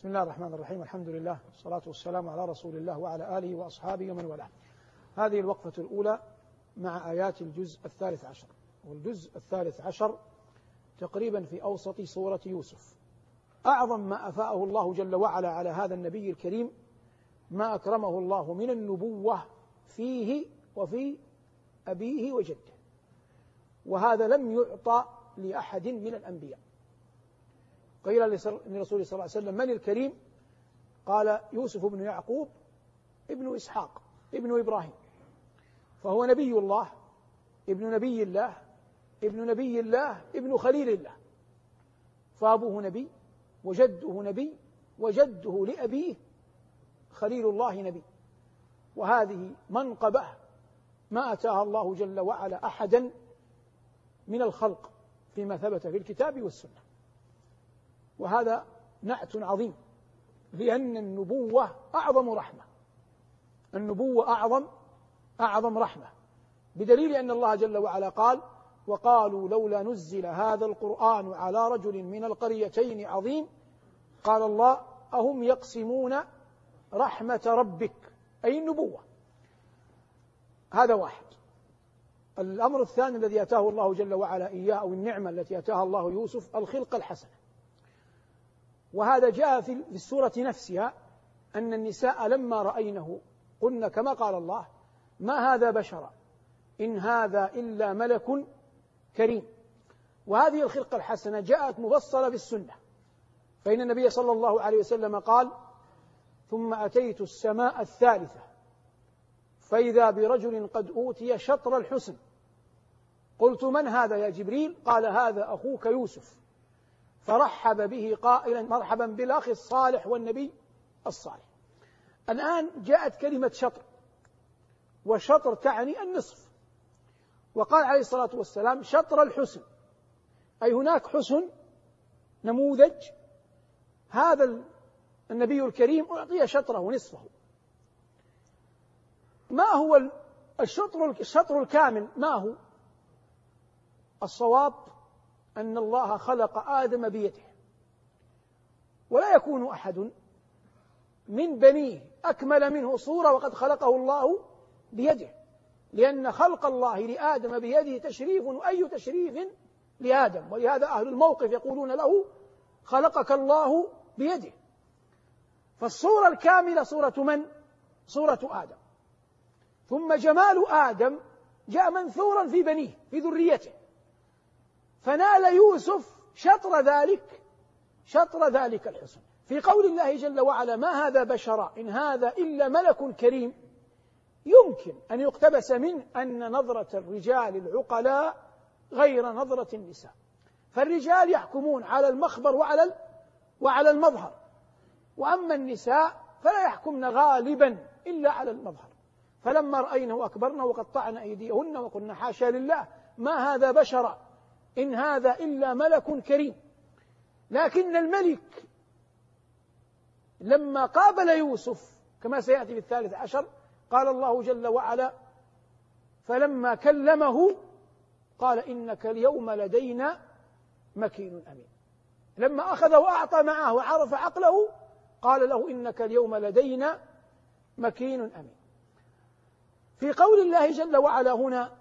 بسم الله الرحمن الرحيم الحمد لله والصلاة والسلام على رسول الله وعلى آله وأصحابه ومن والاه. هذه الوقفة الأولى مع آيات الجزء الثالث عشر. والجزء الثالث عشر تقريبا في أوسط سورة يوسف. أعظم ما أفاءه الله جل وعلا على هذا النبي الكريم ما أكرمه الله من النبوة فيه وفي أبيه وجده. وهذا لم يعطى لأحد من الأنبياء. قيل للرسول صلى الله عليه وسلم من الكريم؟ قال يوسف بن يعقوب ابن إسحاق ابن إبراهيم. فهو نبي الله ابن نبي الله ابن نبي الله ابن خليل الله. فأبوه نبي وجده نبي وجده لأبيه خليل الله نبي. وهذه منقبة ما أتاها الله جل وعلا أحدا من الخلق فيما ثبت في الكتاب والسنة. وهذا نعت عظيم لأن النبوة أعظم رحمة. النبوة أعظم أعظم رحمة. بدليل أن الله جل وعلا قال وقالوا لولا نزل هذا القرآن على رجل من القريتين عظيم قال الله أهم يقسمون رحمة ربك؟ أي النبوة. هذا واحد. الأمر الثاني الذي أتاه الله جل وعلا إياه أو النعمة التي أتاها الله يوسف الخلق الحسنة. وهذا جاء في السورة نفسها أن النساء لما رأينه قلن كما قال الله ما هذا بشرا؟ إن هذا إلا ملك كريم. وهذه الخلقة الحسنة جاءت مفصلة في السنة فإن النبي صلى الله عليه وسلم قال ثم أتيت السماء الثالثة فإذا برجل قد أوتي شطر الحسن. قلت من هذا يا جبريل؟ قال هذا أخوك يوسف. فرحب به قائلا مرحبا بالأخ الصالح والنبي الصالح. الآن جاءت كلمة شطر وشطر تعني النصف. وقال عليه الصلاة والسلام شطر الحسن أي هناك حسن نموذج. هذا النبي الكريم أعطي شطره نصفه ما هو الشطر الشطر الكامل؟ ما هو؟ الصواب أن الله خلق آدم بيده. ولا يكون أحد من بنيه أكمل منه صورة وقد خلقه الله بيده. لأن خلق الله لآدم بيده تشريف وأي تشريف لآدم؟ ولهذا أهل الموقف يقولون له خلقك الله بيده. فالصورة الكاملة صورة من؟ صورة آدم. ثم جمال آدم جاء منثورا في بنيه في ذريته. فنال يوسف شطر ذلك شطر ذلك الحسن في قول الله جل وعلا ما هذا بشرا إن هذا إلا ملك كريم يمكن أن يقتبس منه أن نظرة الرجال العقلاء غير نظرة النساء. فالرجال يحكمون على المخبر وعلى وعلى المظهر. وأما النساء فلا يحكمن غالبا إلا على المظهر. فلما رأينه أكبرنا وقطعن أيديهن وقلنا حاشا لله ما هذا بشرا؟ إن هذا إلا ملك كريم. لكن الملك لما قابل يوسف كما سيأتي في الثالث عشر قال الله جل وعلا فلما كلمه قال إنك اليوم لدينا مكين أمين. لما أخذ وأعطى معه وعرف عقله قال له إنك اليوم لدينا مكين أمين. في قول الله جل وعلا هنا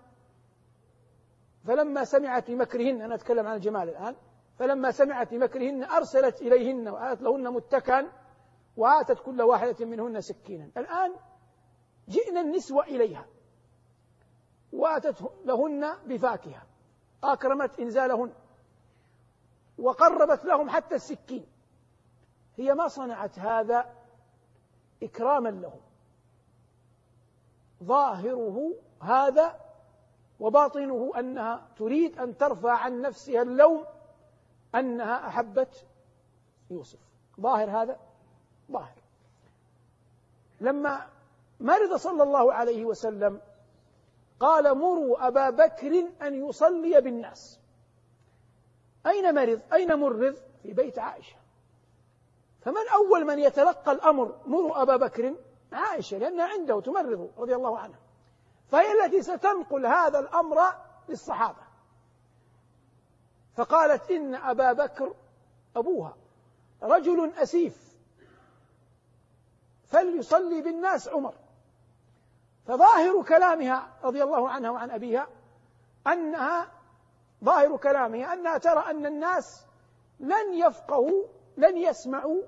فلما سمعت بمكرهن أنا أتكلم عن الجمال الآن فلما سمعت بمكرهن أرسلت إليهن وآتت لهن متكئا وآتت كل واحدة منهن سكينا. الآن جئنا النسوة إليها. وآتت لهن بفاكهة. أكرمت إنزالهن. وقربت لهم حتى السكين. هي ما صنعت هذا إكراما لهم. ظاهره هذا وباطنه أنها تريد أن ترفع عن نفسها اللوم أنها أحبت يوسف. ظاهر هذا؟ ظاهر. لما مرض صلى الله عليه وسلم قال مروا أبا بكر أن يصلي بالناس. أين مرض؟ أين مرض؟ في بيت عائشة. فمن أول من يتلقى الأمر مروا أبا بكر؟ عائشة لأنها عنده تمرض رضي الله عنها. فهي التي ستنقل هذا الأمر للصحابة. فقالت إن أبا بكر أبوها رجل أسيف فليصلي بالناس عمر. فظاهر كلامها رضي الله عنها وعن أبيها أنها ظاهر كلامها أنها ترى أن الناس لن يفقهوا لن يسمعوا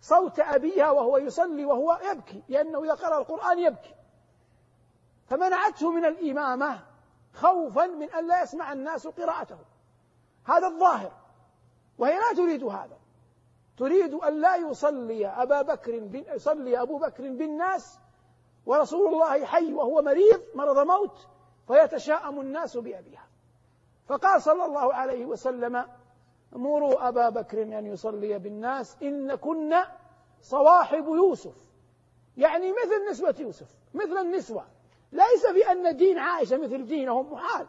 صوت أبيها وهو يصلي وهو يبكي لأنه إذا قرأ القرآن يبكي. فمنعته من الإمامة خوفا من أن لا يسمع الناس قراءته. هذا الظاهر. وهي لا تريد هذا. تريد أن لا يصلي أبا بكر يصلي أبو بكر بالناس ورسول الله حي وهو مريض مرض موت فيتشاءم الناس بأبيها. فقال صلى الله عليه وسلم مروا أبا بكر أن يصلي بالناس إن كنا صواحب يوسف. يعني مثل نسوة يوسف مثل النسوة. ليس بأن دين عائشة مثل دينهم محال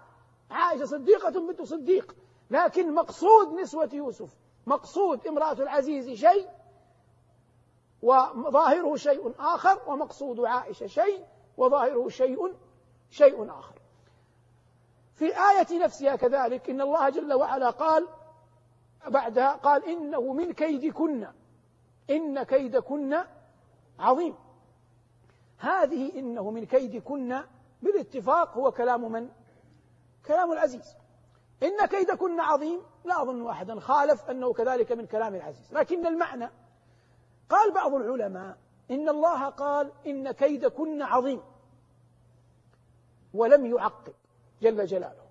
عائشة صديقة بنت صديق. لكن مقصود نسوة يوسف مقصود امرأة العزيز شيء وظاهره شيء آخر ومقصود عائشة شيء وظاهره شيء شيء آخر. في الآية نفسها كذلك إن الله جل وعلا قال بعدها قال إنه من كيدكن إن كيدكن عظيم. هذه إنه من كيدكن بالاتفاق هو كلام من؟ كلام العزيز. إن كيدكن عظيم لا أظن أحدا خالف أنه كذلك من كلام العزيز. لكن المعنى قال بعض العلماء إن الله قال إن كيدكن عظيم. ولم يعقب جل جلاله.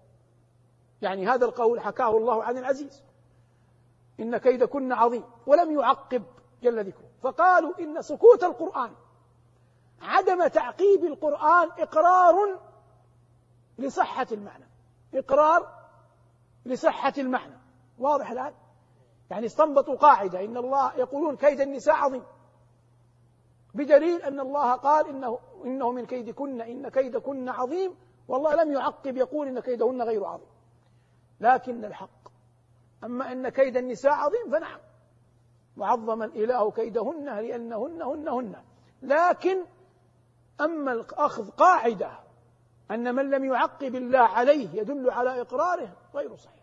يعني هذا القول حكاه الله عن العزيز. إن كيدكن عظيم ولم يعقب جل ذكره. فقالوا إن سكوت القرآن عدم تعقيب القرآن إقرار لصحة المعنى. إقرار لصحة المعنى. واضح الآن؟ يعني استنبطوا قاعدة. إن الله يقولون كيد النساء عظيم. بدليل أن الله قال إنه, إنه من كيدكن إن كيدكن عظيم. والله لم يعقب يقول إن كيدهن غير عظيم. لكن الحق. أما أن كيد النساء عظيم فنعم. وعظم الإله كيدهن لأنهن هن هن. لكن أما الأخذ قاعدة أن من لم يعقب الله عليه يدل على إقراره غير صحيح.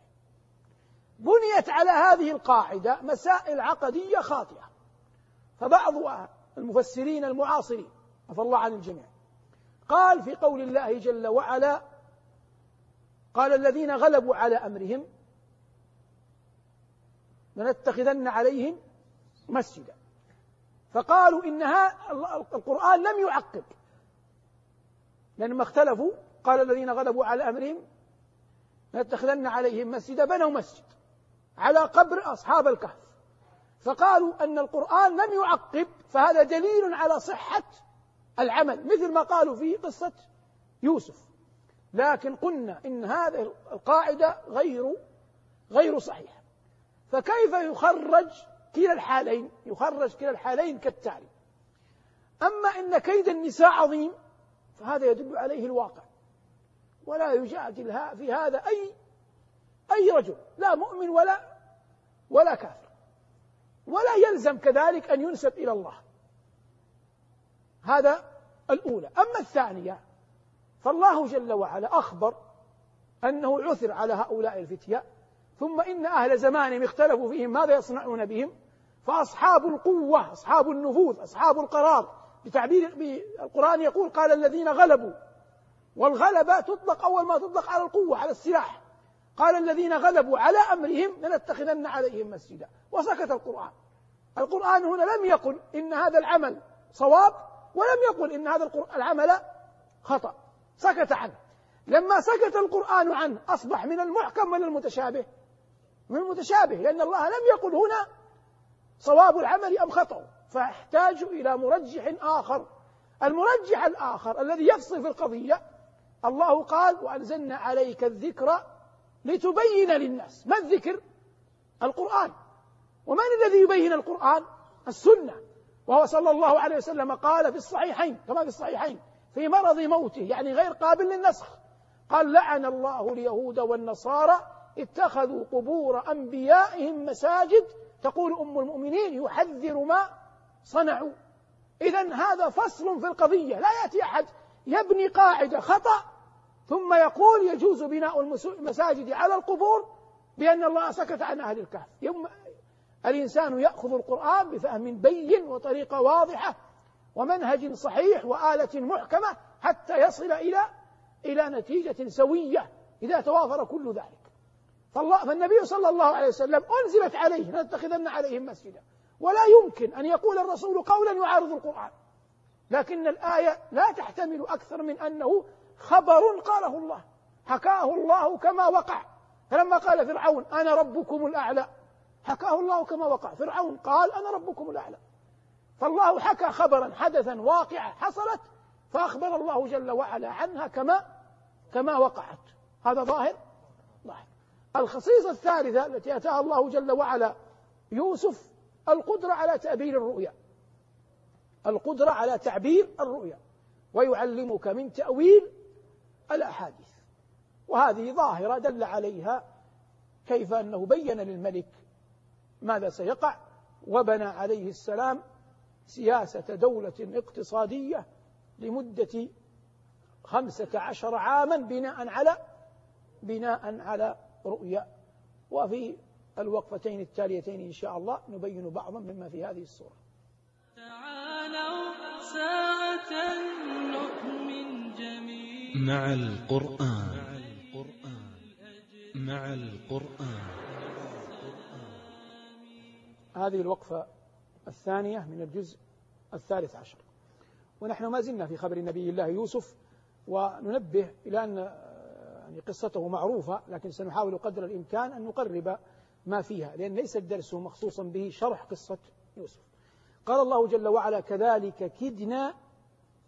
بنيت على هذه القاعدة مسائل عقدية خاطئة. فبعض المفسرين المعاصرين عفى الله عن الجميع قال في قول الله جل وعلا قال الذين غلبوا على أمرهم لنتخذن عليهم مسجدا. فقالوا إنها القرآن لم يعقب. لأنما اختلفوا قال الذين غلبوا على أمرهم لنتخذن عليهم مسجدا بنوا مسجد على قبر أصحاب الكهف. فقالوا أن القرآن لم يعقب فهذا دليل على صحة العمل مثل ما قالوا في قصة يوسف. لكن قلنا إن هذه القاعدة غير غير صحيحة. فكيف يخرج كلا الحالين؟ يخرج كلا الحالين كالتالي. أما إن كيد النساء عظيم فهذا يدل عليه الواقع. ولا يجادل في هذا أي أي رجل لا مؤمن ولا ولا كافر. ولا يلزم كذلك أن ينسب إلى الله. هذا الأولى. أما الثانية فالله جل وعلا أخبر أنه عثر على هؤلاء الفتية ثم إن أهل زمانهم اختلفوا فيهم ماذا يصنعون بهم؟ فأصحاب القوة أصحاب النفوذ أصحاب القرار بتعبير القرآن يقول قال الذين غلبوا والغلبة تطلق أول ما تطلق على القوة على السلاح. قال الذين غلبوا على أمرهم لنتخذن عليهم مسجدا. وسكت القرآن. القرآن هنا لم يقل إن هذا العمل صواب ولم يقل إن هذا العمل خطأ. سكت عنه. لما سكت القرآن عنه أصبح من المحكم من المتشابه؟ من المتشابه لأن الله لم يقل هنا صواب العمل أم خطأ. فأحتاج إلى مرجح آخر. المرجح الآخر الذي يفصل في القضية الله قال وأنزلنا عليك الذكر لتبين للناس. ما الذكر؟ القرآن. ومن الذي يبين القرآن؟ السنة. وهو صلى الله عليه وسلم قال في الصحيحين كما في الصحيحين في مرض موته يعني غير قابل للنسخ. قال لعن الله اليهود والنصارى اتخذوا قبور أنبيائهم مساجد. تقول أم المؤمنين يحذر ما صنعوا. إذا هذا فصل في القضية. لا يأتي أحد يبني قاعدة خطأ ثم يقول يجوز بناء المساجد على القبور بأن الله سكت عن أهل الكهف. يوم الإنسان يأخذ القرآن بفهم بين وطريقة واضحة ومنهج صحيح وآلة محكمة حتى يصل إلى إلى نتيجة سوية. إذا توافر كل ذلك. فالله فالنبي صلى الله عليه وسلم أنزلت عليه لنتخذن عليهم مسجدا. ولا يمكن أن يقول الرسول قولا يعارض القرآن. لكن الآية لا تحتمل أكثر من أنه خبر قاله الله حكاه الله كما وقع. فلما قال فرعون أنا ربكم الأعلى حكاه الله كما وقع. فرعون قال أنا ربكم الأعلى. فالله حكى خبرا حدثا واقعة حصلت فأخبر الله جل وعلا عنها كما كما وقعت. هذا ظاهر؟ ظاهر. الخصيصة الثالثة التي أتاها الله جل وعلا يوسف القدرة على تعبير الرؤيا. القدرة على تعبير الرؤيا. ويعلمك من تأويل الأحاديث. وهذه ظاهرة دل عليها كيف أنه بين للملك ماذا سيقع وبنى عليه السلام سياسة دولة اقتصادية لمدة خمسة عشر عاما بناء على بناء على رؤيا. وفي الوقفتين التاليتين إن شاء الله نبين بعضا مما في هذه الصورة. تعالوا ساعة نؤمن جميعا. مع القرآن. مع القرآن. هذه الوقفة الثانية من الجزء الثالث عشر. ونحن ما زلنا في خبر نبي الله يوسف وننبه إلى أن يعني قصته معروفة لكن سنحاول قدر الإمكان أن نقرب ما فيها لأن ليس الدرس مخصوصا به شرح قصة يوسف. قال الله جل وعلا كذلك كدنا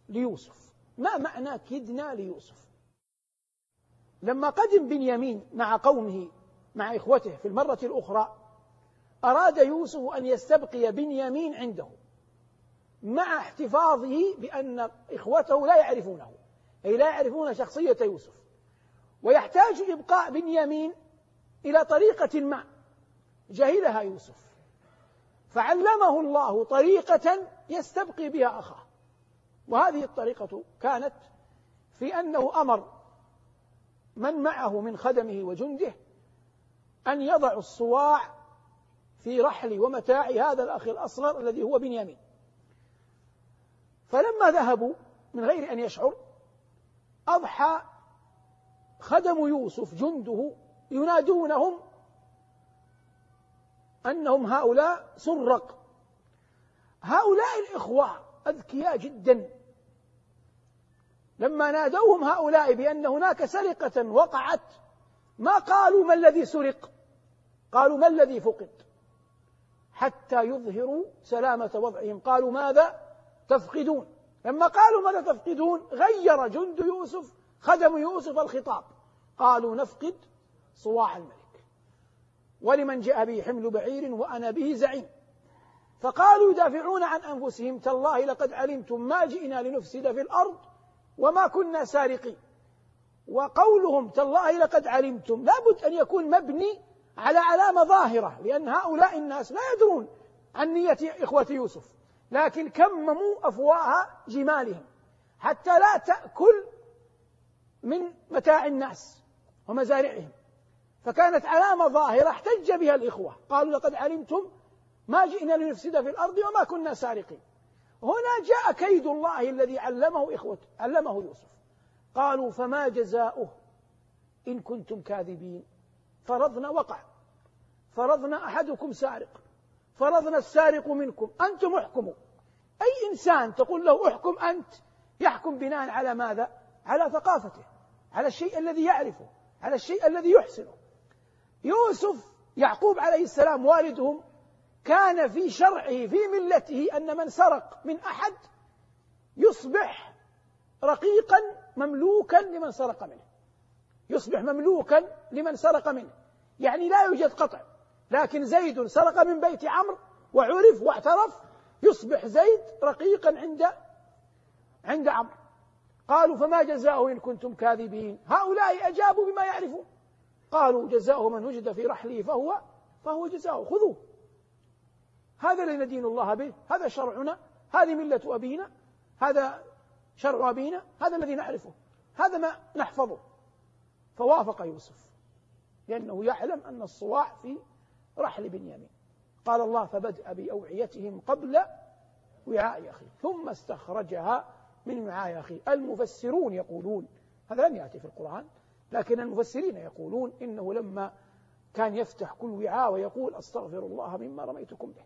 ليوسف. ما معنى كدنا ليوسف؟ لما قدم بنيامين مع قومه مع إخوته في المرة الأخرى أراد يوسف أن يستبقي بنيامين عنده مع احتفاظه بأن إخوته لا يعرفونه أي لا يعرفون شخصية يوسف. ويحتاج إبقاء بنيامين إلى طريقة ما. جهلها يوسف. فعلمه الله طريقة يستبقي بها أخاه. وهذه الطريقة كانت في أنه أمر من معه من خدمه وجنده أن يضعوا الصواع في رحل ومتاع هذا الأخ الأصغر الذي هو بنيامين. فلما ذهبوا من غير أن يشعر أضحى خدم يوسف جنده ينادونهم أنهم هؤلاء سرق. هؤلاء الإخوة أذكياء جدا. لما نادوهم هؤلاء بأن هناك سرقة وقعت ما قالوا ما الذي سرق؟ قالوا ما الذي فقد؟ حتى يظهروا سلامة وضعهم. قالوا ماذا تفقدون؟ لما قالوا ماذا تفقدون غير جند يوسف خدم يوسف الخطاب. قالوا نفقد صواع الملك. ولمن جاء به حمل بعير وأنا به زعيم. فقالوا يدافعون عن أنفسهم تالله لقد علمتم ما جئنا لنفسد في الأرض وما كنا سارقين. وقولهم تالله لقد علمتم لابد أن يكون مبني على علامة ظاهرة لأن هؤلاء الناس لا يدرون عن نية إخوة يوسف لكن كمموا أفواه جمالهم حتى لا تأكل من متاع الناس ومزارعهم. فكانت علامة ظاهرة احتج بها الإخوة. قالوا لقد علمتم ما جئنا لنفسد في الأرض وما كنا سارقين. هنا جاء كيد الله الذي علمه إخوته علمه يوسف. قالوا فما جزاؤه إن كنتم كاذبين؟ فرضنا وقع. فرضنا أحدكم سارق. فرضنا السارق منكم. أنتم احكموا. أي إنسان تقول له احكم أنت يحكم بناء على ماذا؟ على ثقافته. على الشيء الذي يعرفه. على الشيء الذي يحسنه. يوسف يعقوب عليه السلام والدهم كان في شرعه في ملته أن من سرق من أحد يصبح رقيقا مملوكا لمن سرق منه. يصبح مملوكا لمن سرق منه. يعني لا يوجد قطع. لكن زيد سرق من بيت عمرو وعرف واعترف يصبح زيد رقيقا عند عند عمرو. قالوا فما جزاؤه إن كنتم كاذبين؟ هؤلاء أجابوا بما يعرفون. قالوا جزاؤه من وجد في رحله فهو فهو جزاؤه خذوه. هذا الذي ندين الله به هذا شرعنا هذه ملة أبينا هذا شرع أبينا هذا الذي نعرفه هذا ما نحفظه. فوافق يوسف لأنه يعلم أن الصواع في رحل بنيامين. قال الله فبدأ بأوعيتهم قبل وعاء أخيه ثم استخرجها من وعاء أخيه. المفسرون يقولون هذا لم يأتي في القرآن لكن المفسرين يقولون إنه لما كان يفتح كل وعاء ويقول أستغفر الله مما رميتكم به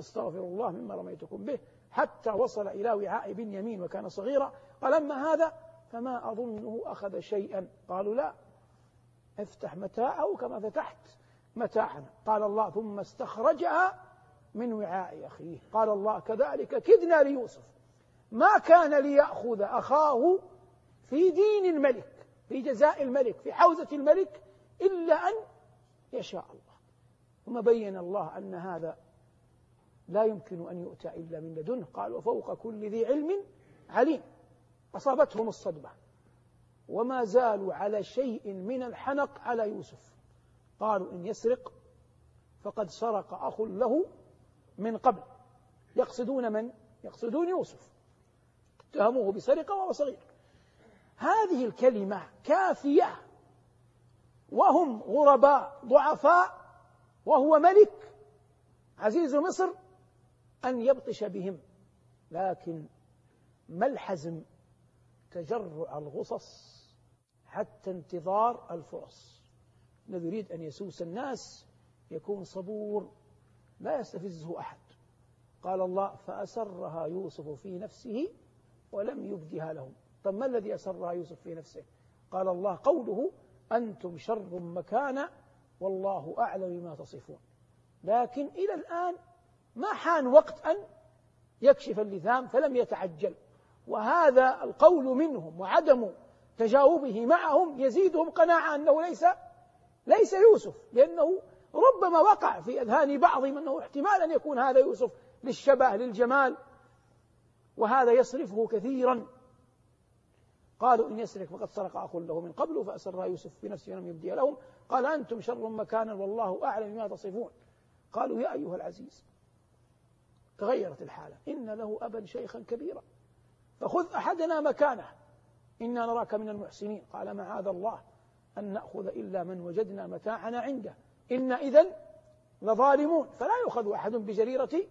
أستغفر الله مما رميتكم به حتى وصل إلى وعاء بن يمين وكان صغيرا قال أما هذا فما أظنه أخذ شيئا. قالوا لا افتح متاعه كما فتحت متاعنا. قال الله ثم استخرجها من وعاء أخيه. قال الله كذلك كدنا ليوسف. ما كان ليأخذ أخاه في دين الملك. في جزاء الملك في حوزة الملك إلا أن يشاء الله. ثم بين الله أن هذا لا يمكن أن يؤتى إلا من لدنه. قال وفوق كل ذي علم عليم. أصابتهم الصدمة. وما زالوا على شيء من الحنق على يوسف. قالوا إن يسرق فقد سرق أخ له من قبل. يقصدون من؟ يقصدون يوسف. اتهموه بسرقة وهو صغير. هذه الكلمة كافية. وهم غرباء ضعفاء وهو ملك عزيز مصر أن يبطش بهم. لكن ما الحزم؟ تجرع الغصص حتى انتظار الفرص. يريد أن يسوس الناس يكون صبور لا يستفزه أحد. قال الله فأسرها يوسف في نفسه ولم يبدها لهم. طب ما الذي أسرها يوسف في نفسه؟ قال الله قوله أنتم شر مكانا والله أعلم بما تصفون. لكن إلى الآن ما حان وقت أن يكشف اللثام فلم يتعجل. وهذا القول منهم وعدم تجاوبه معهم يزيدهم قناعة أنه ليس ليس يوسف لأنه ربما وقع في أذهان بعضهم أنه احتمال أن يكون هذا يوسف للشبه للجمال وهذا يصرفه كثيرا. قالوا إن يسرق فقد سرق أخ له من قبل فأسرها يوسف بنفسه ولم يبدي لهم. قال أنتم شر مكانا والله أعلم بما تصفون. قالوا يا أيها العزيز تغيرت الحالة. إن له أبا شيخا كبيرا. فخذ أحدنا مكانه. إنا نراك من المحسنين. قال معاذ الله؟ أن نأخذ إلا من وجدنا متاعنا عنده. إن إذا لظالمون. فلا يؤخذ أحد بجريرة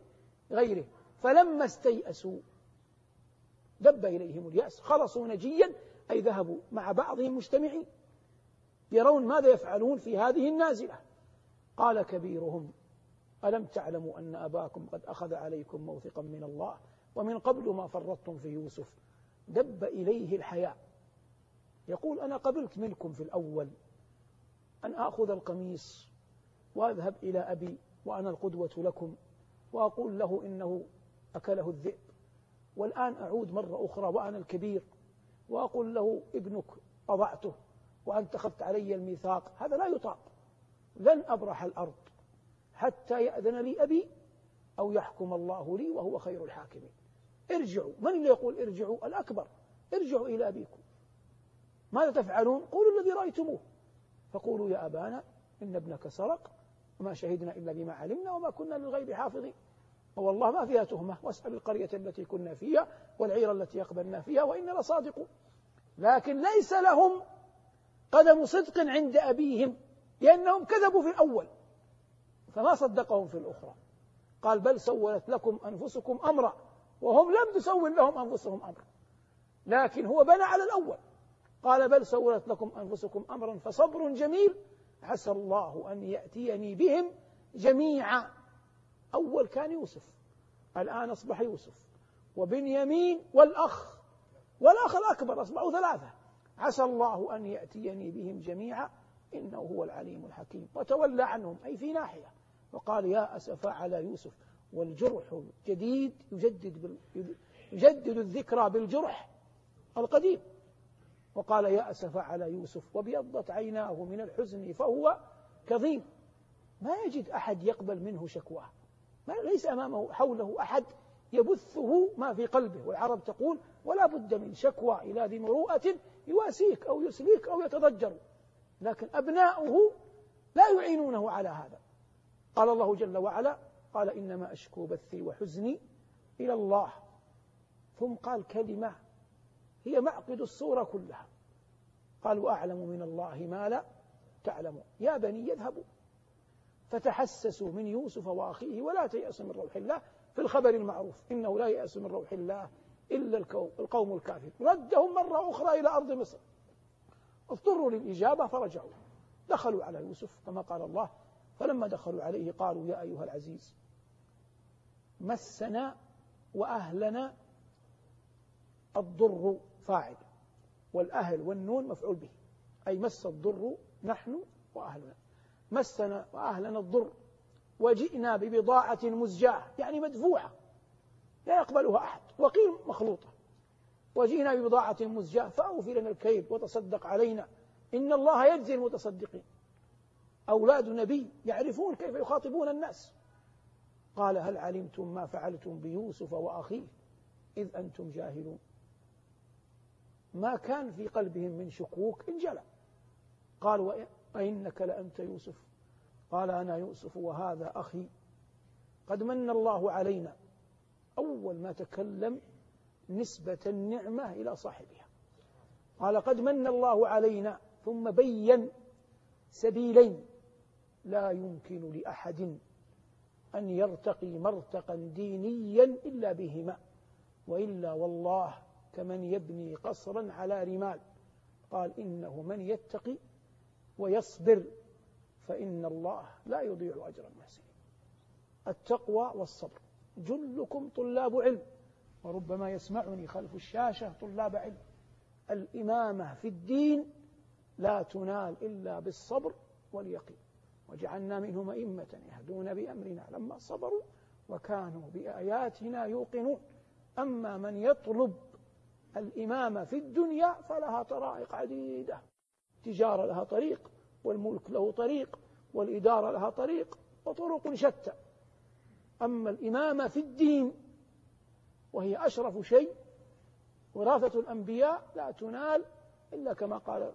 غيره. فلما استيأسوا دب إليهم اليأس خلصوا نجيا أي ذهبوا مع بعضهم مجتمعين. يرون ماذا يفعلون في هذه النازلة. قال كبيرهم ألم تعلموا أن أباكم قد أخذ عليكم موثقا من الله؟ ومن قبل ما فرطتم في يوسف دب إليه الحياء. يقول أنا قبلت منكم في الأول أن آخذ القميص وأذهب إلى أبي وأنا القدوة لكم. وأقول له إنه أكله الذئب. والآن أعود مرة أخرى وأنا الكبير وأقول له ابنك أضعته وأنت أخذت علي الميثاق. هذا لا يطاق. لن أبرح الأرض حتى يأذن لي أبي أو يحكم الله لي وهو خير الحاكمين. ارجعوا. من اللي يقول ارجعوا؟ الأكبر. ارجعوا إلى أبيكم. ماذا تفعلون؟ قولوا الذي رأيتموه. فقولوا يا أبانا إن ابنك سرق وما شهدنا إلا بما علمنا وما كنا للغيب حافظين. والله ما فيها تهمة. واسأل القرية التي كنا فيها والعير التي أقبلنا فيها وإنا لصادقون لكن ليس لهم قدم صدق عند أبيهم لأنهم كذبوا في الأول فما صدقهم في الأخرى. قال بل سولت لكم أنفسكم أمرا وهم لم تسول لهم أنفسهم أمرا. لكن هو بنى على الأول. قال بل سولت لكم أنفسكم أمرا فصبر جميل. عسى الله أن يأتيني بهم جميعا. أول كان يوسف الآن أصبح يوسف. وبنيامين والأخ والأخ الأكبر أصبحوا ثلاثة. عسى الله أن يأتيني بهم جميعا إنه هو العليم الحكيم. وتولى عنهم أي في ناحية. وقال يا أسف على يوسف. والجرح الجديد يجدد يجدد الذكرى بالجرح القديم. وقال يا أسف على يوسف. وابيضت عيناه من الحزن فهو كظيم. ما يجد أحد يقبل منه شكواه. ما ليس أمامه حوله أحد يبثه ما في قلبه والعرب تقول ولا بد من شكوى إلى ذي مروءة يواسيك أو يسليك أو يتضجر. لكن أبناؤه لا يعينونه على هذا. قال الله جل وعلا قال إنما أشكو بثي وحزني إلى الله. ثم قال كلمة هي معقد الصورة كلها. قال وأعلم من الله ما لا تعلمون. يا بني يذهبوا. فتحسسوا من يوسف وأخيه ولا تيأسوا من روح الله في الخبر المعروف. إنه لا يأس من روح الله إلا القوم الكافر ردهم مرة أخرى إلى أرض مصر. اضطروا للإجابة فرجعوا. دخلوا على يوسف كما قال الله. فلما دخلوا عليه قالوا يا أيها العزيز مسنا وأهلنا الضر فاعل والأهل والنون مفعول به. أي مس الضر نحن وأهلنا. مسنا وأهلنا الضر. وجئنا ببضاعة مزجاة يعني مدفوعة لا يقبلها أحد وقيل مخلوطة. وجئنا ببضاعة مزجاة فأوفي لنا الكيل وتصدق علينا. إن الله يجزي المتصدقين. أولاد نبي يعرفون كيف يخاطبون الناس. قال هل علمتم ما فعلتم بيوسف وأخيه؟ إذ أنتم جاهلون. ما كان في قلبهم من شكوك انجلى قال وإنك لأنت يوسف. قال أنا يوسف وهذا أخي. قد من الله علينا. أول ما تكلم نسبة النعمة إلى صاحبها. قال قد من الله علينا. ثم بين سبيلين. لا يمكن لأحد أن يرتقي مرتقا دينيا إلا بهما. وإلا والله كمن يبني قصرا على رمال. قال إنه من يتقي ويصبر فإن الله لا يضيع أجر المحسنين. التقوى والصبر. جلكم طلاب علم وربما يسمعني خلف الشاشة طلاب علم. الإمامة في الدين لا تنال إلا بالصبر واليقين. وجعلنا منهم أئمة يهدون بأمرنا لما صبروا وكانوا بآياتنا يوقنون. أما من يطلب الإمامة في الدنيا فلها طرائق عديدة. تجارة لها طريق والملك له طريق والإدارة لها طريق وطرق شتى. أما الإمامة في الدين وهي أشرف شيء وراثة الأنبياء لا تنال إلا كما قال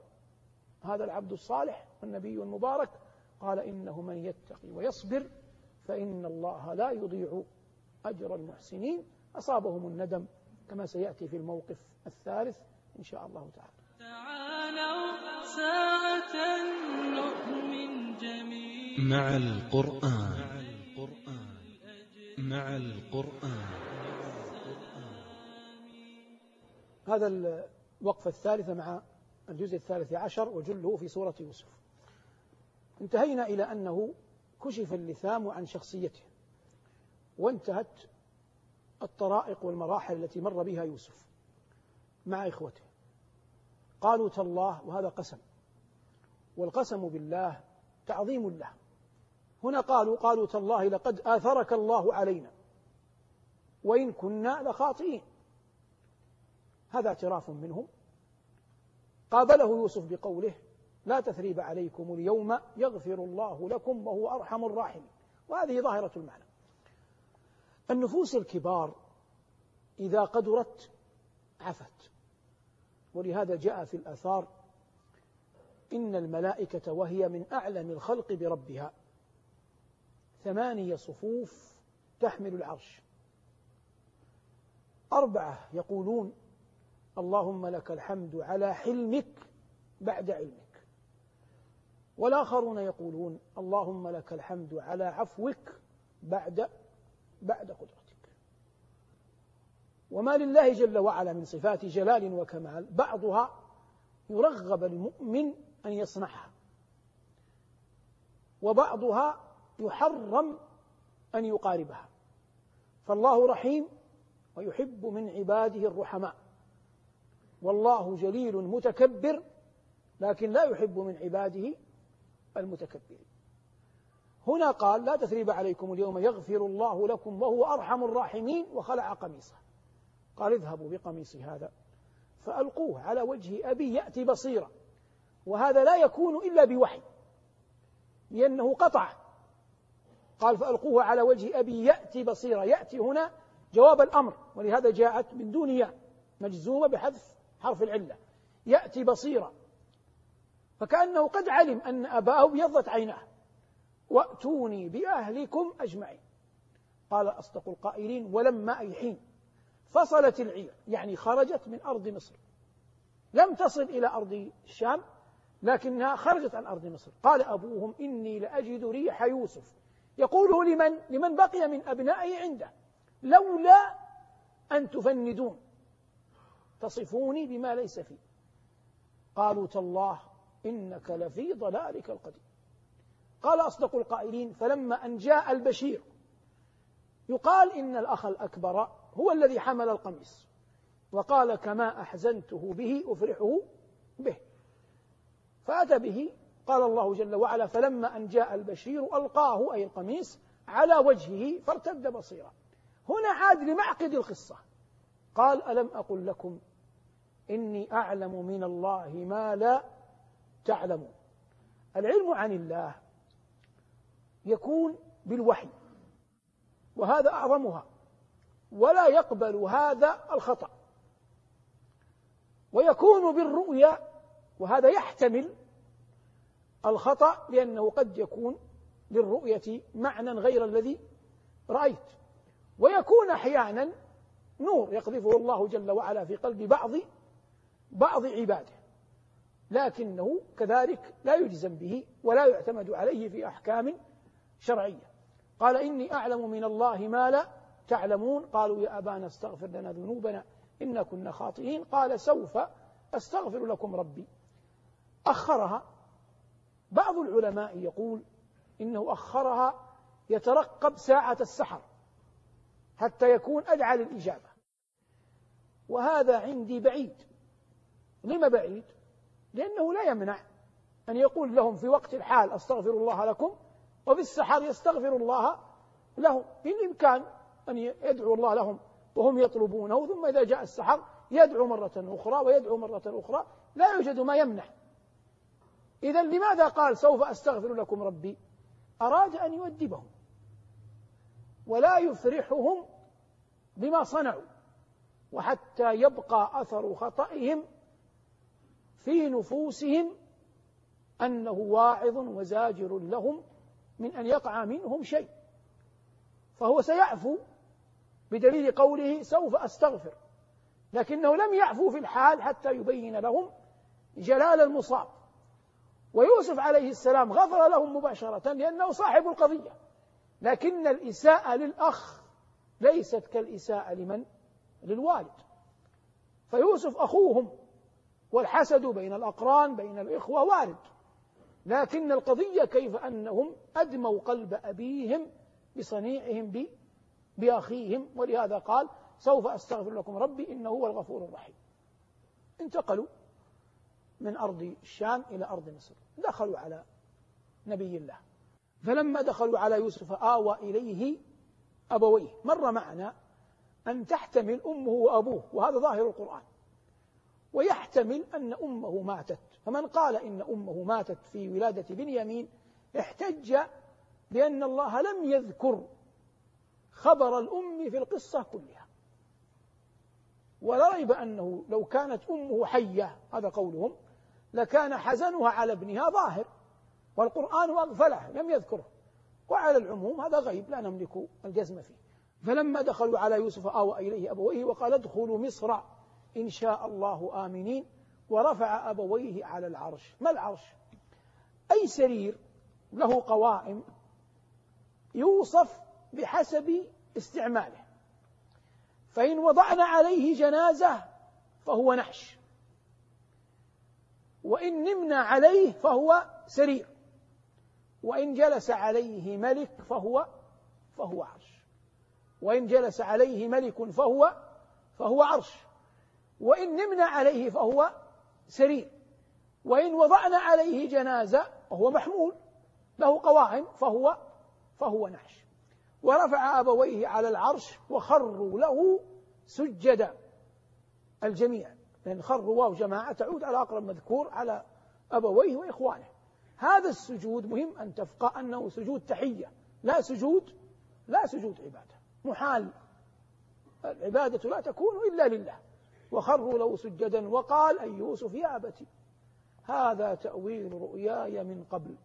هذا العبد الصالح والنبي المبارك قال إنه من يتقي ويصبر فإن الله لا يضيع أجر المحسنين. أصابهم الندم كما سيأتي في الموقف الثالث إن شاء الله تعالى. مع القرآن. مع القرآن. هذا الوقفة الثالثة مع الجزء الثالث عشر وجله في سورة يوسف. انتهينا إلى أنه كشف اللثام عن شخصيته. وانتهت الطرائق والمراحل التي مر بها يوسف مع إخوته. قالوا تالله وهذا قسم. والقسم بالله تعظيم له هنا قالوا قالوا تالله لقد آثرك الله علينا. وإن كنا لخاطئين. هذا اعتراف منهم. قابله يوسف بقوله لا تثريب عليكم اليوم يغفر الله لكم وهو أرحم الراحمين. وهذه ظاهرة المعنى. النفوس الكبار إذا قدرت عفت. ولهذا جاء في الآثار إن الملائكة وهي من أعلم الخلق بربها. ثمانية صفوف تحمل العرش. أربعة يقولون اللهم لك الحمد على حلمك بعد علمك. والآخرون يقولون اللهم لك الحمد على عفوك بعد بعد قدرتك. وما لله جل وعلا من صفات جلال وكمال بعضها يرغب المؤمن أن يصنعها وبعضها يحرم أن يقاربها. فالله رحيم ويحب من عباده الرحماء. والله جليل متكبر لكن لا يحب من عباده المتكبرين هنا قال لا تثريب عليكم اليوم يغفر الله لكم وهو أرحم الراحمين وخلع قميصه. قال اذهبوا بقميصي هذا. فألقوه على وجه أبي يأتي بصيرا. وهذا لا يكون إلا بوحي لأنه قطع. قال فألقوه على وجه أبي يأتي بصيرا. يأتي هنا جواب الأمر ولهذا جاءت من دون ياء مجزومة بحذف حرف العلة. يأتي بصيرا. فكأنه قد علم أن أباه ابيضت عيناه. وأتوني بأهلكم أجمعين. قال أصدق القائلين ولما أي حين. فصلت العير يعني خرجت من أرض مصر. لم تصل إلى أرض الشام لكنها خرجت عن أرض مصر. قال أبوهم إني لأجد ريح يوسف. يقوله لمن؟ لمن بقي من أبنائه عنده. لولا أن تفندون. تصفوني بما ليس فيه قالوا تالله إنك لفي ضلالك القديم. قال أصدق القائلين فلما أن جاء البشير يقال إن الأخ الأكبر هو الذي حمل القميص. وقال كما أحزنته به أفرحه به. فأتى به قال الله جل وعلا فلما أن جاء البشير ألقاه أي القميص على وجهه فارتد بصيرا. هنا عاد لمعقد القصة. قال ألم أقل لكم إني أعلم من الله ما لا تعلمون. العلم عن الله يكون بالوحي وهذا أعظمها. ولا يقبل هذا الخطأ. ويكون بالرؤيا وهذا يحتمل الخطأ لأنه قد يكون للرؤية معنى غير الذي رأيت. ويكون أحيانا نور يقذفه الله جل وعلا في قلب بعض بعض عباده. لكنه كذلك لا يجزم به ولا يعتمد عليه في أحكام شرعية. قال إني أعلم من الله ما لا تعلمون؟ قالوا يا أبانا استغفر لنا ذنوبنا إنا كنا خاطئين. قال سوف أستغفر لكم ربي. أخرها بعض العلماء يقول إنه أخرها يترقب ساعة السحر حتى يكون أدعى للإجابة. وهذا عندي بعيد. لما بعيد؟ لأنه لا يمنع أن يقول لهم في وقت الحال أستغفر الله لكم وفي السحر يستغفر الله لهم بالإمكان أن يدعو الله لهم وهم يطلبونه ثم إذا جاء السحر يدعو مرة أخرى ويدعو مرة أخرى لا يوجد ما يمنع إذا لماذا قال سوف أستغفر لكم ربي؟ أراد أن يؤدبهم. ولا يفرحهم بما صنعوا وحتى يبقى أثر خطئهم في نفوسهم أنه واعظ وزاجر لهم من أن يقع منهم شيء. فهو سيعفو بدليل قوله سوف أستغفر. لكنه لم يعفو في الحال حتى يبين لهم جلال المصاب. ويوسف عليه السلام غفر لهم مباشرة لأنه صاحب القضية. لكن الإساءة للأخ ليست كالإساءة لمن؟ للوالد. فيوسف أخوهم والحسد بين الأقران بين الإخوة وارد. لكن القضية كيف أنهم أدموا قلب أبيهم بصنيعهم بأخيهم ولهذا قال سوف أستغفر لكم ربي إنه هو الغفور الرحيم. انتقلوا من أرض الشام إلى أرض مصر دخلوا على نبي الله. فلما دخلوا على يوسف آوى إليه أبويه. مر معنا أن تحتمل أمه وأبوه وهذا ظاهر القرآن. ويحتمل أن أمه ماتت. فمن قال إن أمه ماتت في ولادة بنيامين احتج بأن الله لم يذكر خبر الأم في القصة كلها. ولا ريب أنه لو كانت أمه حية هذا قولهم لكان حزنها على ابنها ظاهر والقرآن أغفله لم يذكره. وعلى العموم هذا غيب لا نملك الجزم فيه. فلما دخلوا على يوسف آوى إليه أبويه وقال ادخلوا مصر إن شاء الله آمنين ورفع أبويه على العرش. ما العرش؟ أي سرير له قوائم يوصف بحسب استعماله. فإن وضعنا عليه جنازة فهو نحش. وإن نمنا عليه فهو سرير. وإن جلس عليه ملك فهو فهو عرش. وإن جلس عليه ملك فهو فهو عرش. وإن نمنا عليه فهو سرير. وإن وضعنا عليه جنازة وهو محمول. له قوائم فهو فهو نحش. ورفع أبويه على العرش وخروا له سجدا الجميع. لأن خروا واو جماعة تعود على أقرب مذكور على أبويه وإخوانه. هذا السجود مهم أن تفقه أنه سجود تحية لا سجود لا سجود عبادة. محال العبادة لا تكون إلا لله. وخروا له سجدا وقال أي يوسف يا أبت هذا تأويل رؤياي من قبل.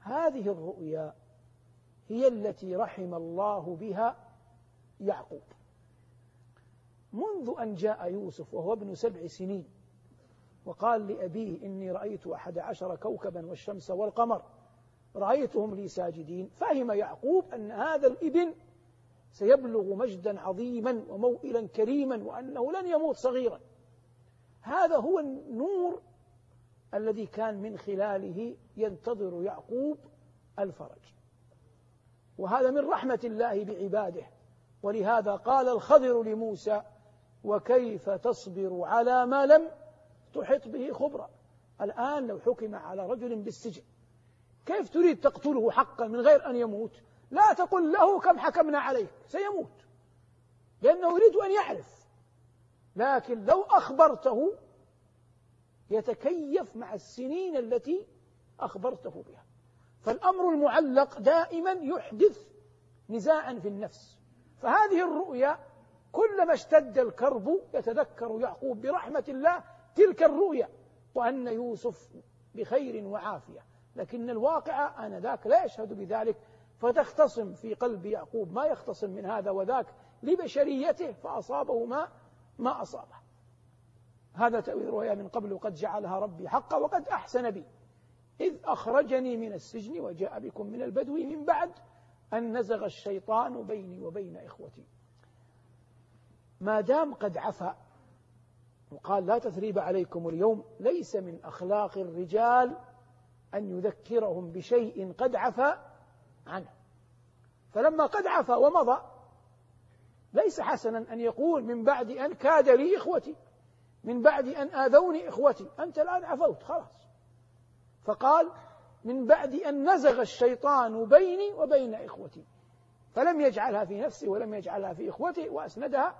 هذه الرؤيا هي التي رحم الله بها يعقوب. منذ أن جاء يوسف وهو ابن سبع سنين وقال لأبيه إني رأيت أحد عشر كوكبا والشمس والقمر رأيتهم لي ساجدين فهم يعقوب أن هذا الإبن سيبلغ مجدا عظيما وموئلا كريما وأنه لن يموت صغيرا. هذا هو النور الذي كان من خلاله ينتظر يعقوب الفرج. وهذا من رحمة الله بعباده. ولهذا قال الخضر لموسى وكيف تصبر على ما لم تحط به خبرا الآن لو حكم على رجل بالسجن كيف تريد تقتله حقا من غير أن يموت؟ لا تقل له كم حكمنا عليك سيموت لأنه يريد أن يعرف. لكن لو أخبرته يتكيف مع السنين التي أخبرته بها. فالأمر المعلق دائما يحدث نزاعا في النفس. فهذه الرؤيا كلما اشتد الكرب يتذكر يعقوب برحمة الله تلك الرؤيا وأن يوسف بخير وعافية. لكن الواقع آنذاك لا يشهد بذلك فتختصم في قلب يعقوب ما يختصم من هذا وذاك لبشريته فأصابه ما ما أصابه. هذا تأويل رؤيا من قبل وقد جعلها ربي حقا وقد أحسن بي. إذ أخرجني من السجن وجاء بكم من البدو من بعد أن نزغ الشيطان بيني وبين إخوتي. ما دام قد عفا وقال لا تثريب عليكم اليوم ليس من أخلاق الرجال أن يذكرهم بشيء قد عفا عنه. فلما قد عفا ومضى ليس حسنا أن يقول من بعد أن كاد لي إخوتي من بعد أن آذوني إخوتي أنت الآن عفوت خلاص. فقال من بعد أن نزغ الشيطان بيني وبين إخوتي. فلم يجعلها في نفسه ولم يجعلها في إخوته وأسندها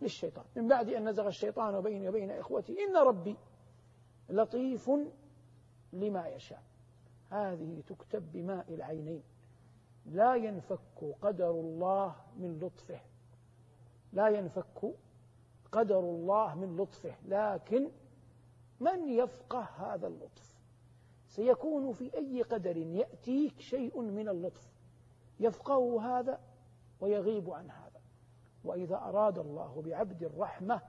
للشيطان. من بعد أن نزغ الشيطان بيني وبين إخوتي إن ربي لطيف لما يشاء. هذه تكتب بماء العينين. لا ينفك قدر الله من لطفه. لا ينفك قدر الله من لطفه. لكن من يفقه هذا اللطف؟ سيكون في أي قدر يأتيك شيء من اللطف. يفقه هذا ويغيب عن هذا. وإذا أراد الله بعبد الرحمة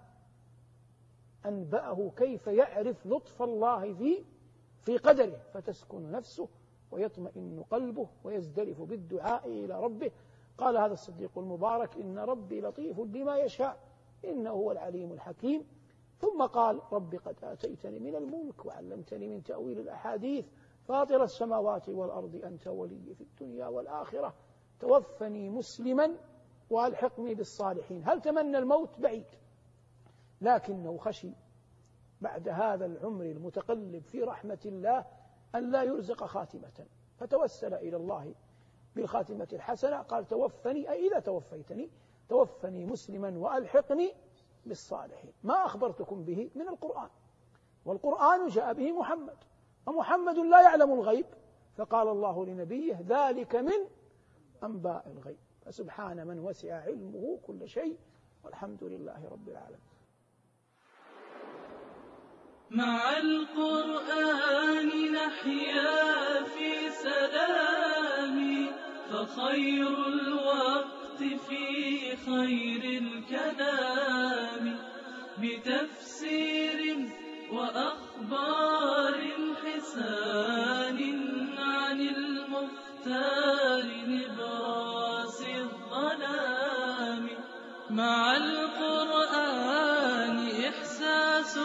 أنبأه كيف يعرف لطف الله في في قدره فتسكن نفسه ويطمئن قلبه ويزدرف بالدعاء إلى ربه. قال هذا الصديق المبارك إن ربي لطيف لما يشاء إنه هو العليم الحكيم. ثم قال رب قد آتيتني من الملك وعلمتني من تأويل الأحاديث. فاطر السماوات والأرض أنت ولي في الدنيا والآخرة. توفني مسلما وألحقني بالصالحين. هل تمنى الموت؟ بعيد. لكنه خشي بعد هذا العمر المتقلب في رحمة الله أن لا يرزق خاتمة. فتوسل إلى الله بالخاتمة الحسنة. قال توفني أي إذا توفيتني توفني مسلما وألحقني بالصالحين. ما أخبرتكم به من القرآن. والقرآن جاء به محمد. ومحمد لا يعلم الغيب. فقال الله لنبيه ذلك من أنباء الغيب. فسبحان من وسع علمه كل شيء والحمد لله رب العالمين. مع القرآن نحيا في سلام فخير في خير الكلام بتفسير وأخبار حسان عن المختار نبراس الظلام مع القرآن إحساس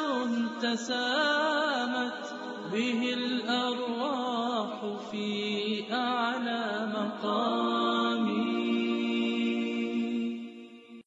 تسامت به الأرواح في أعلى مقام.